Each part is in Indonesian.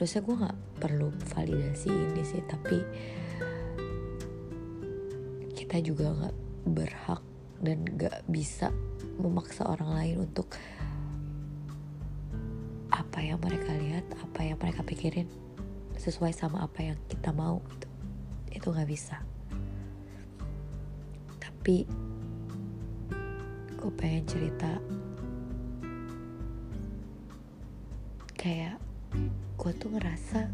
Seharusnya gue gak perlu validasi ini sih Tapi Kita juga gak berhak Dan gak bisa memaksa orang lain untuk Apa yang mereka lihat Apa yang mereka pikirin Sesuai sama apa yang kita mau gitu. Itu gak bisa tapi gue pengen cerita kayak gue tuh ngerasa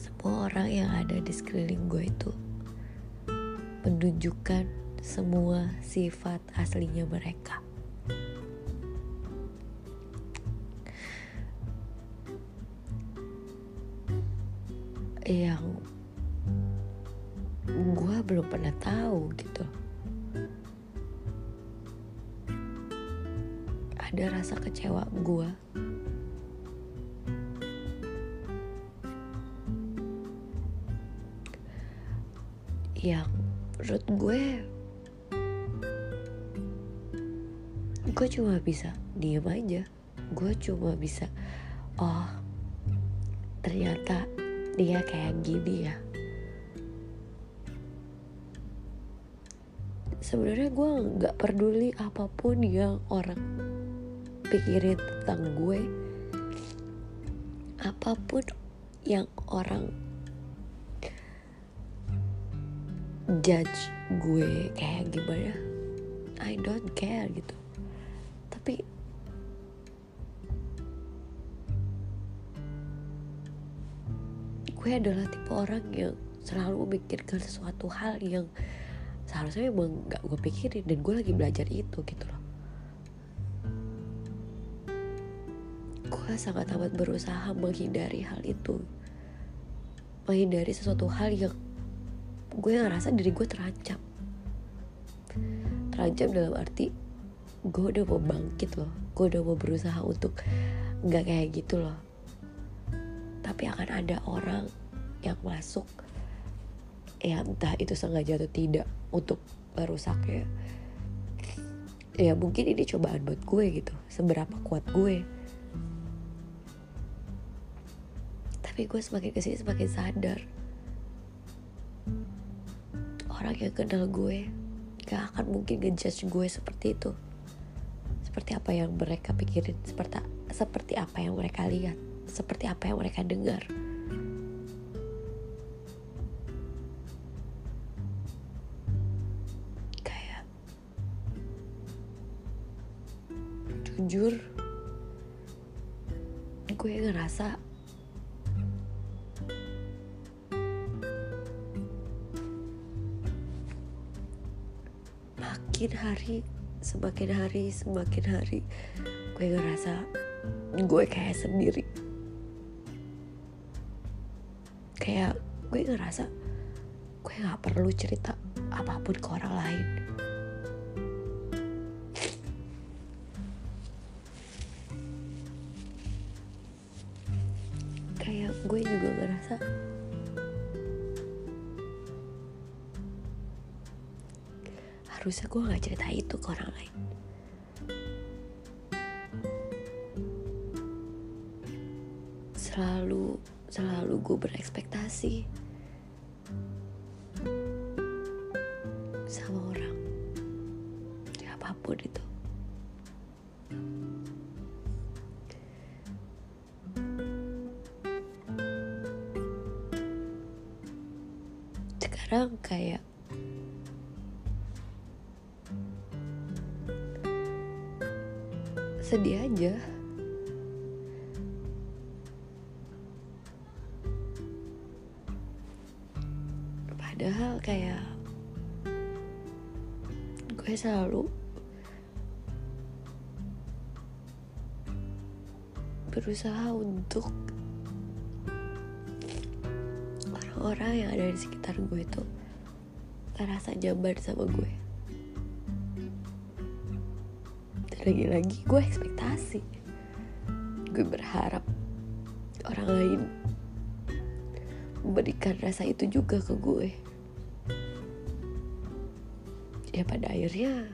semua orang yang ada di sekeliling gue itu menunjukkan semua sifat aslinya mereka. Yang gue cuma bisa diem aja. Gue cuma bisa oh ternyata dia kayak gini ya. Sebenarnya gue nggak peduli apa pun yang orang pikirin tentang gue. Apa pun yang orang judge gue kayak gimana I don't care gitu tapi gue adalah tipe orang yang selalu memikirkan sesuatu hal yang seharusnya memang gak gue pikirin dan gue lagi belajar itu gitu loh. Gue sangat amat berusaha menghindari hal itu. Menghindari sesuatu hal yang gue ngerasa diri gue terancam. Terancam dalam arti gue udah mau bangkit loh. Gue udah mau berusaha untuk nggak kayak gitu loh. Tapi akan ada orang yang masuk ya entah itu sengaja atau tidak untuk merusaknya. Ya mungkin ini cobaan buat gue gitu. Seberapa kuat gue. Tapi gue semakin ke sini semakin sadar. Orang yang kenal gue gak akan mungkin ngejudge gue seperti itu seperti apa yang mereka pikirin seperti seperti apa yang mereka lihat seperti apa yang mereka dengar. Kayak jujur gue ngerasa makin hari semakin hari semakin hari gue ngerasa gue kayak sendiri. Kayak gue ngerasa gue nggak perlu cerita apa pun ke orang lain. Kayak gue juga ngerasa harusnya gue nggak cerita itu ke orang lain. Selalu selalu gue berekspektasi sama orang. Apa pun itu. Sekarang kayak sedih aja. Padahal kayak gue selalu berusaha untuk orang-orang yang ada di sekitar gue itu ngerasa nyaman sama gue lagi-lagi gue ekspektasi. Gue berharap orang lain berikan rasa itu juga ke gue. Ya pada akhirnya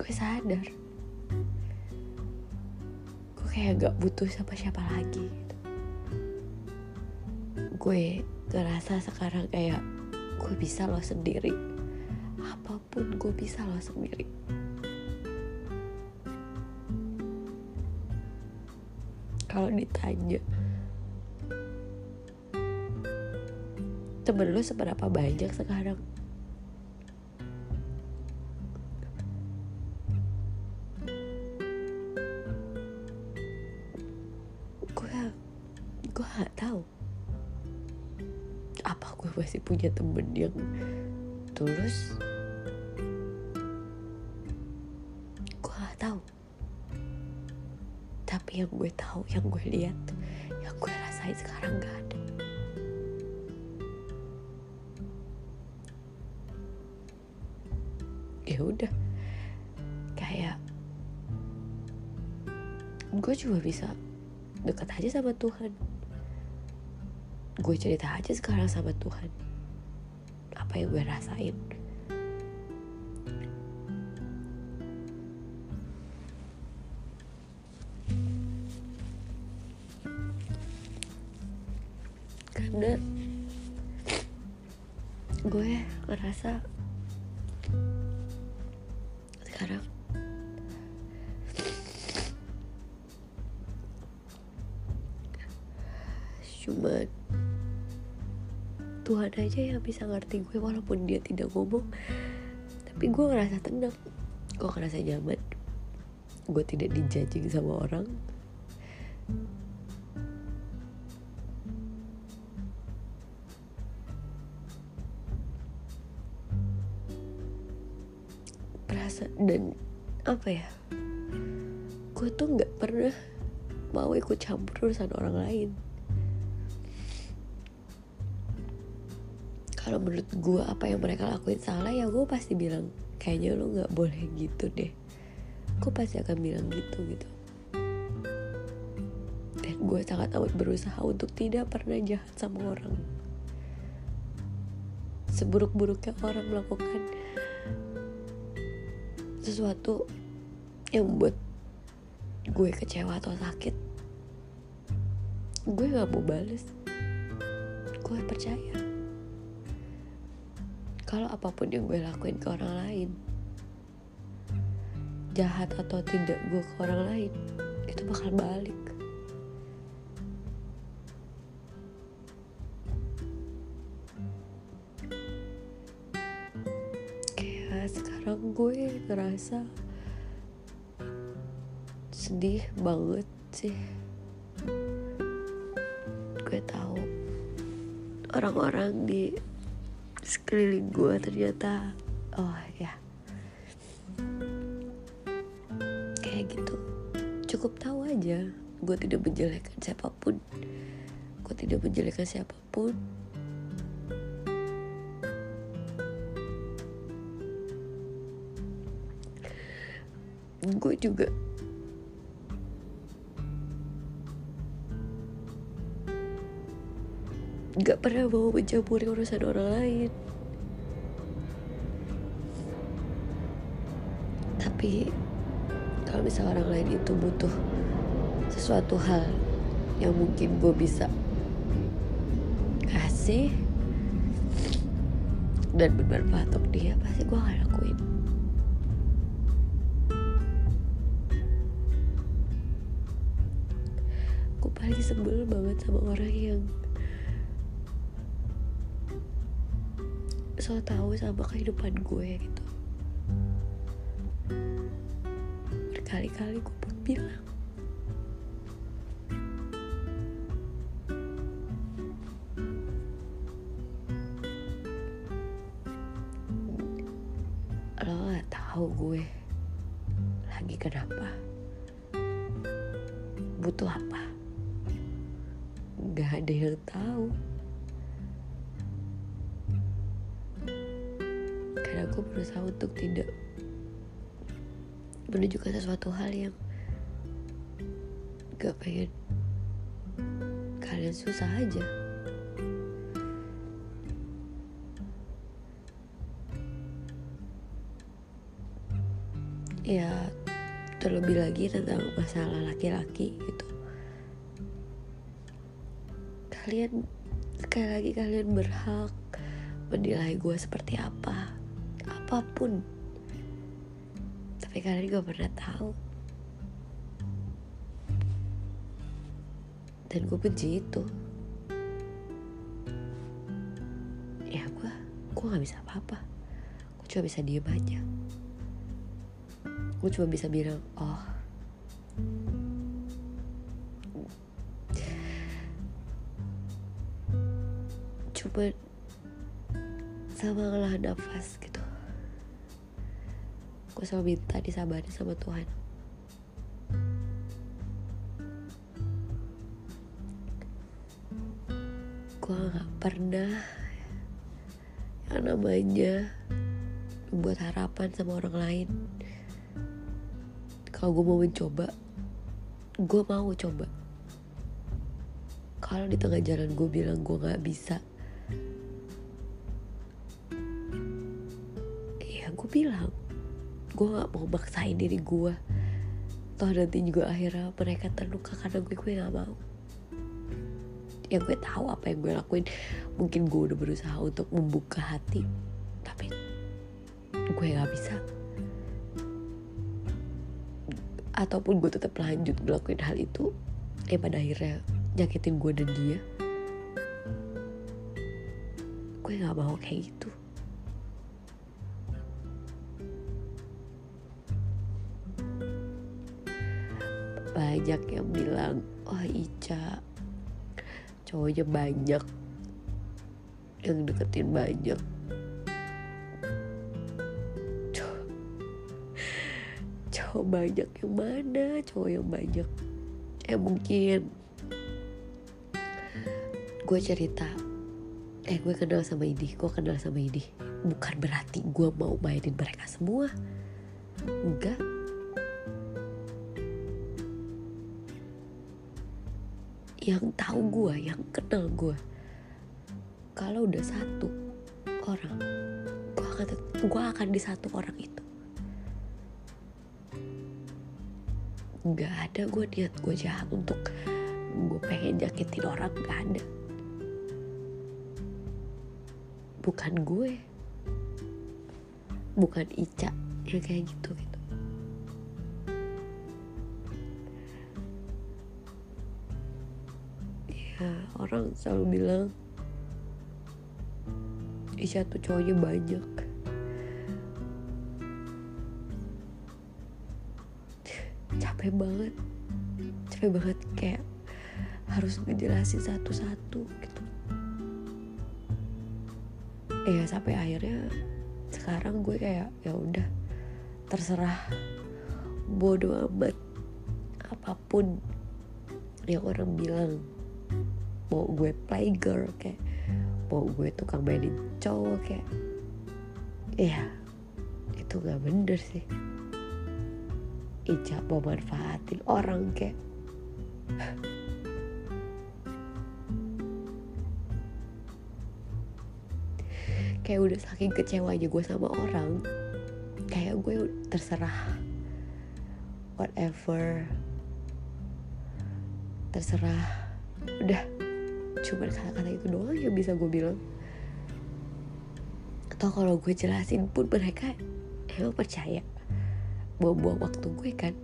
gue sadar. Gue kayak gak butuh siapa-siapa lagi gitu. gue ngerasa sekarang kayak gue bisa lo sendiri. Apa pun gue bisa lo sendiri kalau ditanya. Temen lu seberapa banyak sekarang? Gue gak tahu. Apa gue masih punya temen yang tulus yang gue tahu yang gue lihat yang gue rasain sekarang gak ada. Ya udah. Kayak gue juga bisa dekat aja sama Tuhan. Gue cerita aja sekarang sama Tuhan. Apa yang gue rasain karena gue ngerasa sekarang cuma Tuhan aja yang bisa ngerti gue walaupun dia tidak ngomong. Tapi gue ngerasa tenang. Gue ngerasa nyaman. Gue tidak dijajing sama orang perasaan dan apa ya? Gue tuh nggak pernah mau ikut campur urusan orang lain. Kalau menurut gue apa yang mereka lakuin salah ya gue pasti bilang kayaknya lo nggak boleh gitu deh. Gue pasti akan bilang gitu gitu. Dan gue sangat amat berusaha untuk tidak pernah jahat sama orang. Seburuk-buruknya orang melakukan sesuatu yang membuat gue kecewa atau sakit gue gak mau bales. Gue percaya. Kalau apa pun yang gue lakuin ke orang lain jahat atau tidak gue ke orang lain itu bakal balik gue ngerasa sedih banget sih. Gue tahu orang-orang di sekeliling gue ternyata oh ya. Kayak gitu. Cukup tahu aja gue tidak menjelekkan siapa pun. Gue tidak menjelekkan siapa pun gue juga. Gak pernah mau mencampuri urusan orang lain. Tapi kalau misalnya orang lain itu butuh sesuatu hal yang mungkin gue bisa kasih dan bermanfaat untuk dia pasti gue akan lakuin paling sebel banget sama orang yang so tahu sama kehidupan gue gitu. Berkali-kali gue pun bilang. Lo gak tahu gue lagi kenapa. Butuh apa gak ada yang tahu. Karena aku berusaha untuk tidak menunjukkan sesuatu hal yang gak pengen kalian susah aja. Ya terlebih lagi tentang masalah laki-laki gitu kalian sekali lagi kalian berhak menilai gue seperti apa. Apa pun. Tapi kalian gak pernah tahu. Dan gue benci itu. Ya gue gue nggak bisa apa-apa. Gue cuma bisa diem aja. Gue cuma bisa bilang oh sama ngelah nafas gitu. Gue selalu minta disabarin sama Tuhan. Gue gak pernah yang namanya membuat harapan sama orang lain. Kalau gue mau mencoba gue mau coba. Kalau di tengah jalan gue bilang gue nggak bisa gue bilang gue nggak mau maksain diri gue toh nanti juga akhirnya mereka terluka karena gue gue nggak mau. Ya gue tahu apa yang gue lakuin. Mungkin gue udah berusaha untuk membuka hati tapi gue nggak bisa. Ataupun gue tetap lanjut ngelakuin hal itu eh pada akhirnya nyakitin gue dan dia. Gue nggak mau kayak gitu banyak yang bilang oh Ica cowoknya banyak yang deketin banyak. Cowok banyak yang mana? Cowok yang banyak. Eh mungkin gue cerita. Eh gue kenal sama ini gue kenal sama ini bukan berarti gue mau mainin mereka semua. Enggak yang tahu gue yang kenal gue kalau udah satu orang gue akan gue akan di satu orang itu. Nggak ada gue niat gue jahat untuk gue pengen nyakitin orang nggak ada. Bukan gue. Bukan Ica yang kayak gitu ya orang selalu bilang Ica tuh cowoknya banyak. Capek banget. Capek banget kayak harus ngejelasin satu-satu gitu. Ya sampai akhirnya sekarang gue kayak ya udah terserah. Bodoh amat. Apa pun yang orang bilang mau gue playgirl kayak mau gue tukang mainin cowok kayak ya itu gak bener sih. Ica mau manfaatin orang kayak kayak udah saking kecewanya gue sama orang kayak gue terserah whatever terserah udah. Cuma kata-kata itu doang yang bisa gue bilang. Atau kalau gue jelasin pun mereka emang percaya buang-buang waktu gue kan.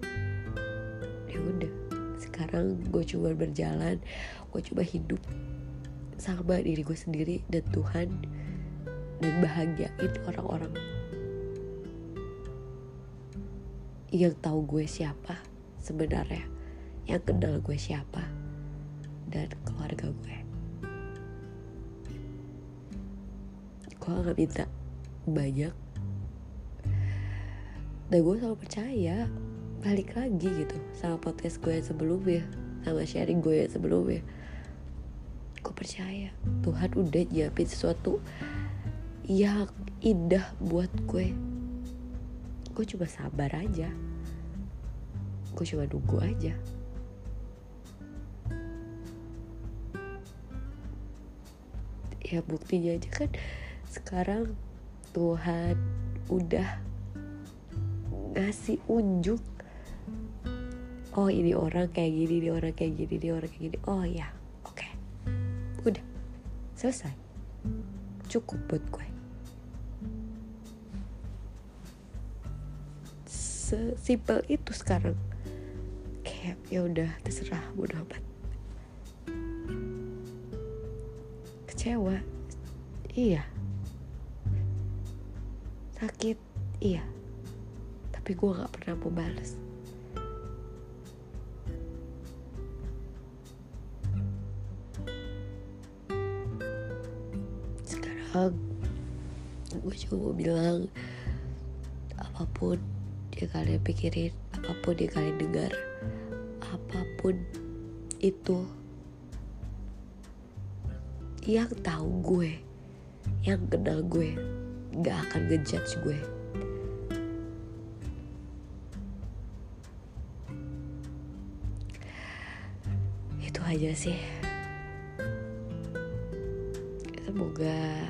Ya udah. Sekarang gue coba berjalan gue coba hidup sama diri gue sendiri dan Tuhan dan bahagiain orang-orang yang tahu gue siapa sebenarnya yang kenal gue siapa dan keluarga gue. Gue gak minta banyak. Dan gue selalu percaya balik lagi gitu sama podcast gue yang sebelumnya sama sharing gue yang sebelumnya. Gue percaya Tuhan udah nyiapin sesuatu yang indah buat gue. Gue cuma sabar aja. Gue cuma nunggu aja ya buktinya aja kan sekarang Tuhan udah ngasih unjuk. Oh ini orang kayak gini ini orang kayak gini ini orang kayak gini. Oh ya oke. Okay. udah selesai. Cukup buat gue. Sesimpel itu sekarang. Kayak ya udah terserah bodo amat kecewa. Iya. Sakit iya. Tapi gue gak pernah mau balas sekarang gue cuma mau bilang apa pun yang kalian pikirin apa pun yang kalian dengar apa pun itu yang tahu gue yang kenal gue gak akan ngejudge gue. Itu aja sih. Semoga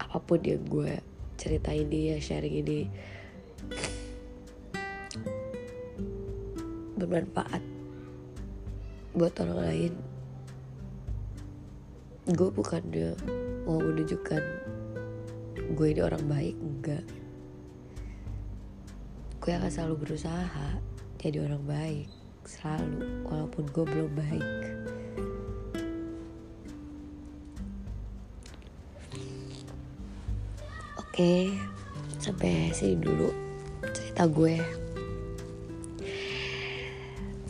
apa pun yang gue ceritain ini ya sharing ini bermanfaat buat orang lain gue bukannya mau menunjukkan gue ini orang baik enggak gue akan selalu berusaha jadi orang baik selalu walaupun gue belum baik Oke, sampai sini dulu cerita gue.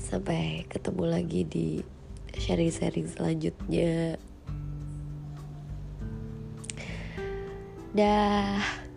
Sampai ketemu lagi di sharing-sharing selanjutnya. Dah.